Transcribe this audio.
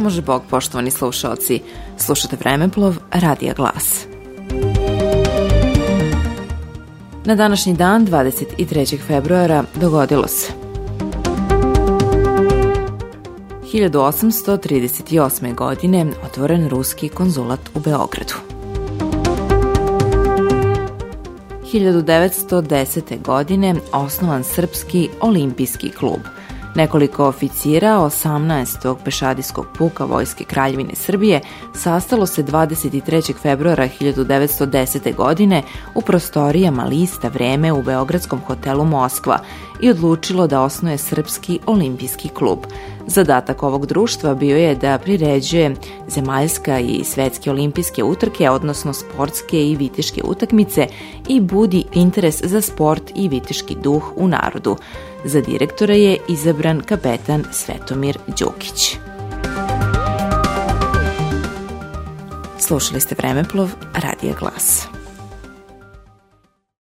može Bog, poštovani slušalci. Slušate Vremeplov, Radija Glas. Na današnji dan, 23. februara, dogodilo se. 1838. godine otvoren ruski konzulat u Beogradu. 1910. godine osnovan Srpski olimpijski klub – Nekoliko oficira 18. pešadijskog puka Vojske Kraljevine Srbije sastalo se 23. februara 1910. godine u prostorijama lista Vreme u Beogradskom hotelu Moskva i odlučilo da osnoje Srpski olimpijski klub. Zadatak ovog društva bio je da priređuje zemaljska i svetske olimpijske utrke, odnosno sportske i viteške utakmice i budi interes za sport i viteški duh u narodu. Za direktora je izabran kapetan Svetomir Đukić. Slušali ste Vremeplov, Radija Glas.